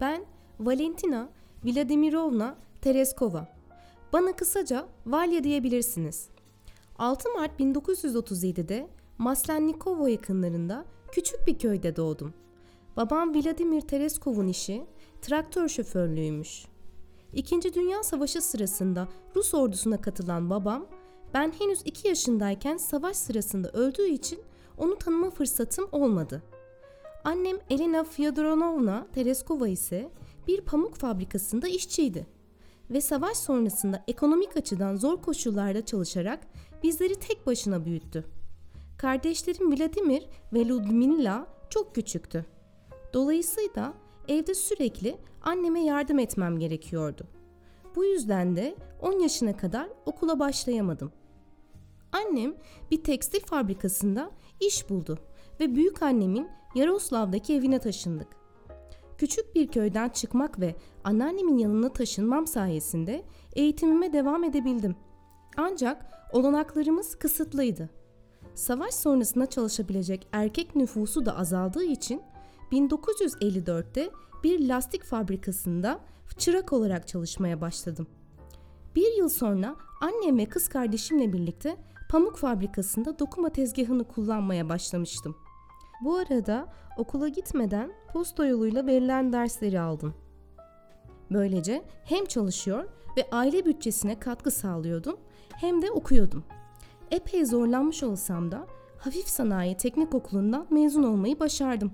Ben Valentina Vladimirovna Tereskova. Bana kısaca Valya diyebilirsiniz. 6 Mart 1937'de Maslennikovo yakınlarında küçük bir köyde doğdum. Babam Vladimir Tereskov'un işi traktör şoförlüğüymüş. İkinci Dünya Savaşı sırasında Rus ordusuna katılan babam, ben henüz 2 yaşındayken savaş sırasında öldüğü için onu tanıma fırsatım olmadı. Annem Elena Fyodoronovna Tereskova ise bir pamuk fabrikasında işçiydi ve savaş sonrasında ekonomik açıdan zor koşullarda çalışarak bizleri tek başına büyüttü. Kardeşlerim Vladimir ve Ludmila çok küçüktü. Dolayısıyla evde sürekli anneme yardım etmem gerekiyordu. Bu yüzden de 10 yaşına kadar okula başlayamadım. Annem bir tekstil fabrikasında iş buldu ve büyük annemin Yaroslav'daki evine taşındık. Küçük bir köyden çıkmak ve anneannemin yanına taşınmam sayesinde eğitimime devam edebildim. Ancak olanaklarımız kısıtlıydı. Savaş sonrasında çalışabilecek erkek nüfusu da azaldığı için 1954'te bir lastik fabrikasında çırak olarak çalışmaya başladım. Bir yıl sonra annem ve kız kardeşimle birlikte pamuk fabrikasında dokuma tezgahını kullanmaya başlamıştım. Bu arada okula gitmeden posta yoluyla verilen dersleri aldım. Böylece hem çalışıyor ve aile bütçesine katkı sağlıyordum hem de okuyordum. Epey zorlanmış olsam da hafif sanayi teknik okulundan mezun olmayı başardım.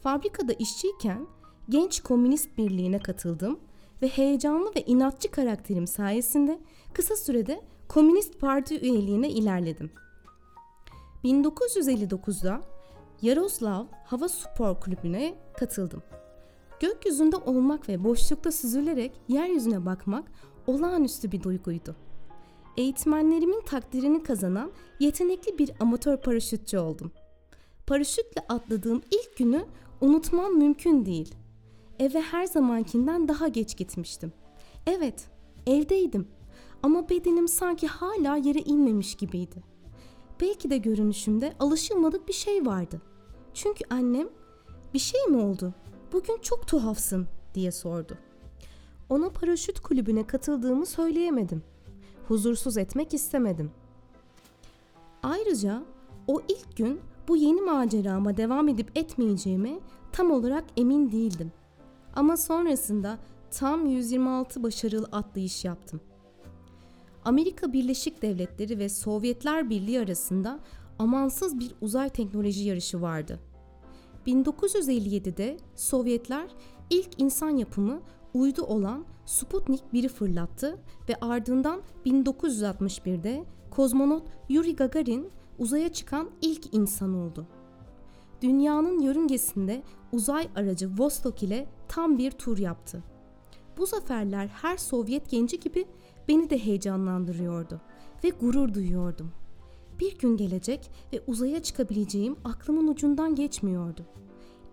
Fabrikada işçiyken Genç Komünist Birliği'ne katıldım ve heyecanlı ve inatçı karakterim sayesinde kısa sürede Komünist Parti üyeliğine ilerledim. 1959'da Yaroslav Hava Spor Kulübü'ne katıldım. Gökyüzünde olmak ve boşlukta süzülerek yeryüzüne bakmak olağanüstü bir duyguydu. Eğitmenlerimin takdirini kazanan yetenekli bir amatör paraşütçü oldum. Paraşütle atladığım ilk günü unutmam mümkün değil. Eve her zamankinden daha geç gitmiştim. Evet, evdeydim ama bedenim sanki hala yere inmemiş gibiydi. Belki de görünüşümde alışılmadık bir şey vardı. Çünkü annem bir şey mi oldu? Bugün çok tuhafsın diye sordu. Ona paraşüt kulübüne katıldığımı söyleyemedim. Huzursuz etmek istemedim. Ayrıca o ilk gün bu yeni macerama devam edip etmeyeceğime tam olarak emin değildim. Ama sonrasında tam 126 başarılı atlayış yaptım. Amerika Birleşik Devletleri ve Sovyetler Birliği arasında amansız bir uzay teknoloji yarışı vardı. 1957'de Sovyetler ilk insan yapımı uydu olan Sputnik 1'i fırlattı ve ardından 1961'de kozmonot Yuri Gagarin uzaya çıkan ilk insan oldu. Dünyanın yörüngesinde uzay aracı Vostok ile tam bir tur yaptı. Bu zaferler her Sovyet genci gibi beni de heyecanlandırıyordu ve gurur duyuyordum. Bir gün gelecek ve uzaya çıkabileceğim aklımın ucundan geçmiyordu.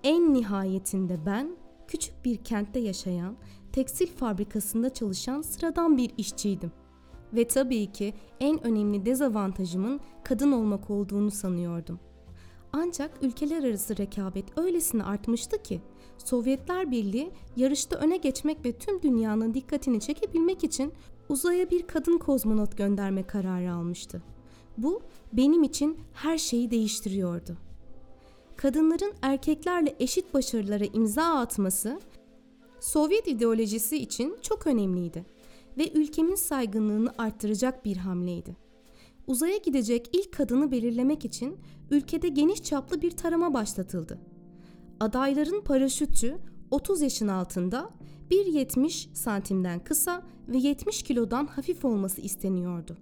En nihayetinde ben küçük bir kentte yaşayan, tekstil fabrikasında çalışan sıradan bir işçiydim. Ve tabii ki en önemli dezavantajımın kadın olmak olduğunu sanıyordum. Ancak ülkeler arası rekabet öylesine artmıştı ki Sovyetler Birliği yarışta öne geçmek ve tüm dünyanın dikkatini çekebilmek için uzaya bir kadın kozmonot gönderme kararı almıştı. Bu benim için her şeyi değiştiriyordu. Kadınların erkeklerle eşit başarılara imza atması Sovyet ideolojisi için çok önemliydi ve ülkemin saygınlığını arttıracak bir hamleydi. Uzaya gidecek ilk kadını belirlemek için ülkede geniş çaplı bir tarama başlatıldı. Adayların paraşütçü 30 yaşın altında 1.70 santimden kısa ve 70 kilodan hafif olması isteniyordu.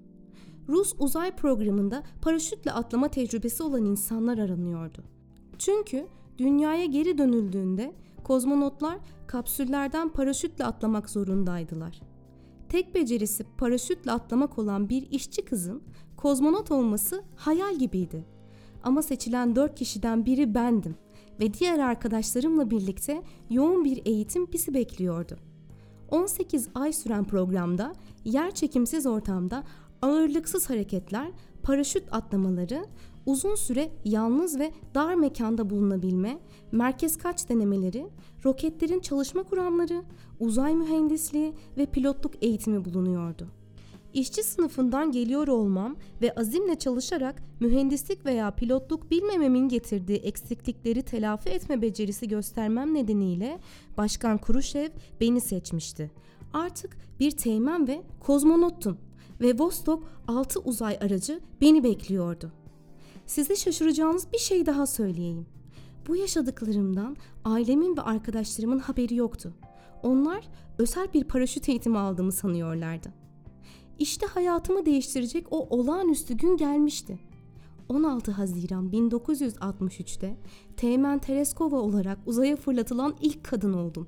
Rus uzay programında paraşütle atlama tecrübesi olan insanlar aranıyordu. Çünkü dünyaya geri dönüldüğünde kozmonotlar kapsüllerden paraşütle atlamak zorundaydılar. Tek becerisi paraşütle atlamak olan bir işçi kızın kozmonot olması hayal gibiydi. Ama seçilen dört kişiden biri bendim ve diğer arkadaşlarımla birlikte yoğun bir eğitim bizi bekliyordu. 18 ay süren programda yer çekimsiz ortamda ağırlıksız hareketler, paraşüt atlamaları, uzun süre yalnız ve dar mekanda bulunabilme, merkez kaç denemeleri, roketlerin çalışma kuramları, uzay mühendisliği ve pilotluk eğitimi bulunuyordu. İşçi sınıfından geliyor olmam ve azimle çalışarak mühendislik veya pilotluk bilmememin getirdiği eksiklikleri telafi etme becerisi göstermem nedeniyle Başkan Kuruşev beni seçmişti. Artık bir teğmen ve kozmonottum ve Vostok 6 uzay aracı beni bekliyordu. Size şaşıracağınız bir şey daha söyleyeyim. Bu yaşadıklarımdan ailemin ve arkadaşlarımın haberi yoktu. Onlar özel bir paraşüt eğitimi aldığımı sanıyorlardı. İşte hayatımı değiştirecek o olağanüstü gün gelmişti. 16 Haziran 1963'te Teğmen Tereskova olarak uzaya fırlatılan ilk kadın oldum.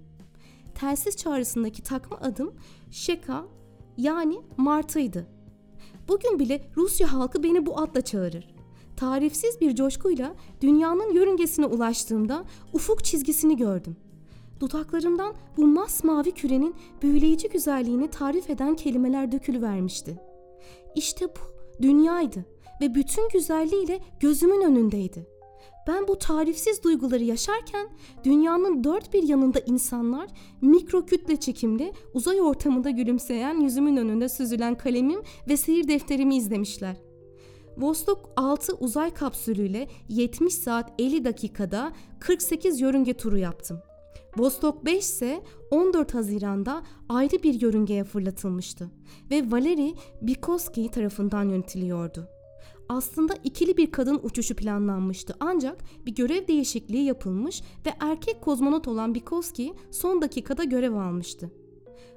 Telsiz çağrısındaki takma adım Şeka yani Martı'ydı. Bugün bile Rusya halkı beni bu adla çağırır. Tarifsiz bir coşkuyla dünyanın yörüngesine ulaştığımda ufuk çizgisini gördüm. Dudaklarımdan bu masmavi kürenin büyüleyici güzelliğini tarif eden kelimeler dökülüvermişti. İşte bu dünyaydı ve bütün güzelliğiyle gözümün önündeydi. Ben bu tarifsiz duyguları yaşarken dünyanın dört bir yanında insanlar mikro kütle çekimli uzay ortamında gülümseyen yüzümün önünde süzülen kalemim ve seyir defterimi izlemişler. Vostok 6 uzay kapsülüyle 70 saat 50 dakikada 48 yörünge turu yaptım. Vostok 5 ise 14 Haziran'da ayrı bir yörüngeye fırlatılmıştı ve Valeri Bikoski tarafından yönetiliyordu. Aslında ikili bir kadın uçuşu planlanmıştı ancak bir görev değişikliği yapılmış ve erkek kozmonot olan Bikoski son dakikada görev almıştı.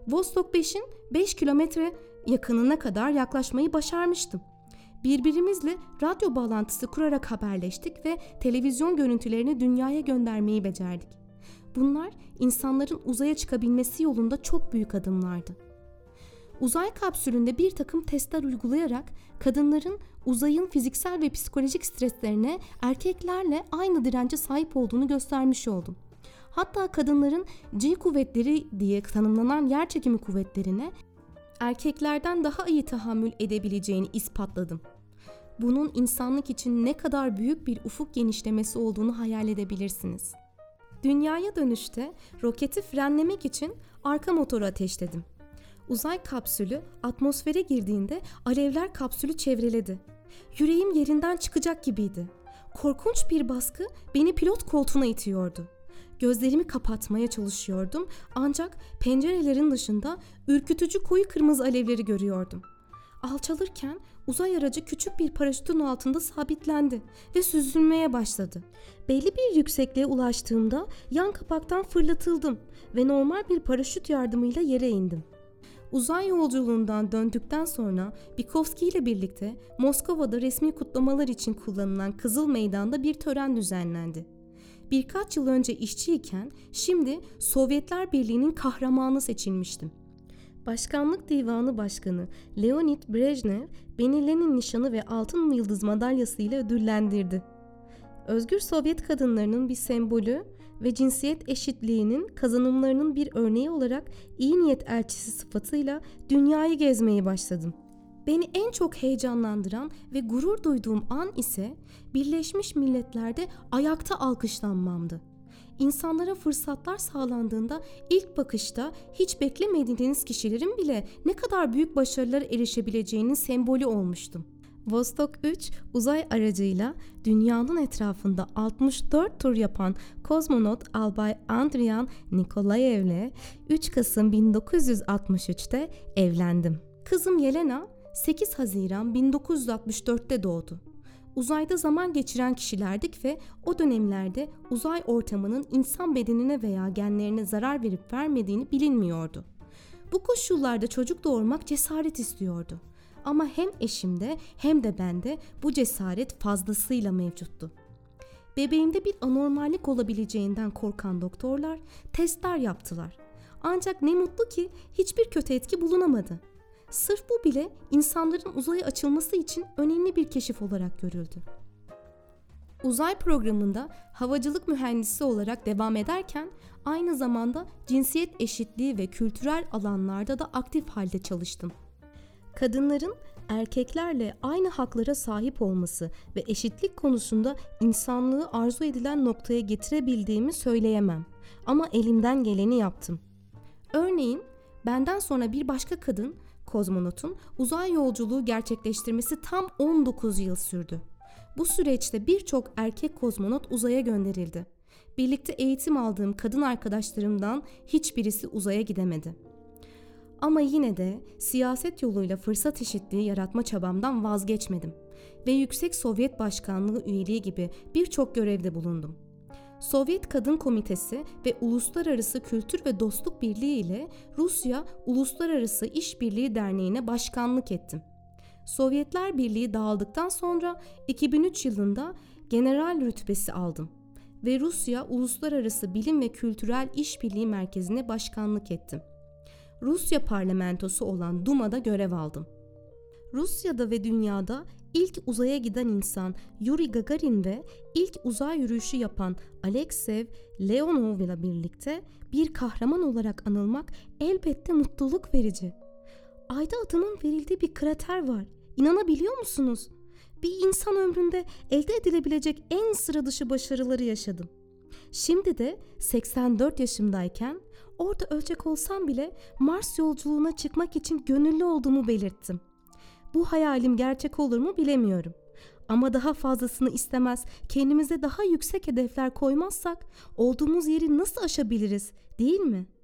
Vostok 5'in 5 kilometre yakınına kadar yaklaşmayı başarmıştım. Birbirimizle radyo bağlantısı kurarak haberleştik ve televizyon görüntülerini dünyaya göndermeyi becerdik. Bunlar insanların uzaya çıkabilmesi yolunda çok büyük adımlardı. Uzay kapsülünde bir takım testler uygulayarak kadınların uzayın fiziksel ve psikolojik streslerine erkeklerle aynı dirence sahip olduğunu göstermiş oldum. Hatta kadınların G kuvvetleri diye tanımlanan yer çekimi kuvvetlerine erkeklerden daha iyi tahammül edebileceğini ispatladım. Bunun insanlık için ne kadar büyük bir ufuk genişlemesi olduğunu hayal edebilirsiniz. Dünyaya dönüşte roketi frenlemek için arka motoru ateşledim. Uzay kapsülü atmosfere girdiğinde alevler kapsülü çevreledi. Yüreğim yerinden çıkacak gibiydi. Korkunç bir baskı beni pilot koltuğuna itiyordu. Gözlerimi kapatmaya çalışıyordum ancak pencerelerin dışında ürkütücü koyu kırmızı alevleri görüyordum. Alçalırken uzay aracı küçük bir paraşütün altında sabitlendi ve süzülmeye başladı. Belli bir yüksekliğe ulaştığımda yan kapaktan fırlatıldım ve normal bir paraşüt yardımıyla yere indim. Uzay yolculuğundan döndükten sonra Bikovski ile birlikte Moskova'da resmi kutlamalar için kullanılan Kızıl Meydan'da bir tören düzenlendi. Birkaç yıl önce işçiyken şimdi Sovyetler Birliği'nin kahramanı seçilmiştim. Başkanlık Divanı Başkanı Leonid Brejnev beni Lenin nişanı ve altın yıldız madalyası ile ödüllendirdi. Özgür Sovyet kadınlarının bir sembolü ve cinsiyet eşitliğinin kazanımlarının bir örneği olarak iyi niyet elçisi sıfatıyla dünyayı gezmeye başladım. Beni en çok heyecanlandıran ve gurur duyduğum an ise Birleşmiş Milletler'de ayakta alkışlanmamdı. İnsanlara fırsatlar sağlandığında ilk bakışta hiç beklemediğiniz kişilerin bile ne kadar büyük başarılara erişebileceğinin sembolü olmuştum. Vostok 3 uzay aracıyla dünyanın etrafında 64 tur yapan kozmonot Albay Andrian Nikolayev'le 3 Kasım 1963'te evlendim. Kızım Yelena 8 Haziran 1964'te doğdu. Uzayda zaman geçiren kişilerdik ve o dönemlerde uzay ortamının insan bedenine veya genlerine zarar verip vermediğini bilinmiyordu. Bu koşullarda çocuk doğurmak cesaret istiyordu. Ama hem eşimde hem de bende bu cesaret fazlasıyla mevcuttu. Bebeğimde bir anormallik olabileceğinden korkan doktorlar testler yaptılar. Ancak ne mutlu ki hiçbir kötü etki bulunamadı. Sırf bu bile insanların uzaya açılması için önemli bir keşif olarak görüldü. Uzay programında havacılık mühendisi olarak devam ederken aynı zamanda cinsiyet eşitliği ve kültürel alanlarda da aktif halde çalıştım. Kadınların erkeklerle aynı haklara sahip olması ve eşitlik konusunda insanlığı arzu edilen noktaya getirebildiğimi söyleyemem. Ama elimden geleni yaptım. Örneğin benden sonra bir başka kadın kozmonotun uzay yolculuğu gerçekleştirmesi tam 19 yıl sürdü. Bu süreçte birçok erkek kozmonot uzaya gönderildi. Birlikte eğitim aldığım kadın arkadaşlarımdan hiçbirisi uzaya gidemedi. Ama yine de siyaset yoluyla fırsat eşitliği yaratma çabamdan vazgeçmedim ve Yüksek Sovyet Başkanlığı üyeliği gibi birçok görevde bulundum. Sovyet Kadın Komitesi ve Uluslararası Kültür ve Dostluk Birliği ile Rusya Uluslararası İşbirliği Derneği'ne başkanlık ettim. Sovyetler Birliği dağıldıktan sonra 2003 yılında general rütbesi aldım ve Rusya Uluslararası Bilim ve Kültürel İşbirliği Merkezi'ne başkanlık ettim. Rusya parlamentosu olan Duma'da görev aldım. Rusya'da ve dünyada ilk uzaya giden insan Yuri Gagarin ve ilk uzay yürüyüşü yapan Alexey Leonov ile birlikte bir kahraman olarak anılmak elbette mutluluk verici. Ayda adımın verildiği bir krater var. İnanabiliyor musunuz? Bir insan ömründe elde edilebilecek en sıra dışı başarıları yaşadım. Şimdi de 84 yaşımdayken orada ölecek olsam bile Mars yolculuğuna çıkmak için gönüllü olduğumu belirttim. Bu hayalim gerçek olur mu bilemiyorum. Ama daha fazlasını istemez, kendimize daha yüksek hedefler koymazsak olduğumuz yeri nasıl aşabiliriz, değil mi?''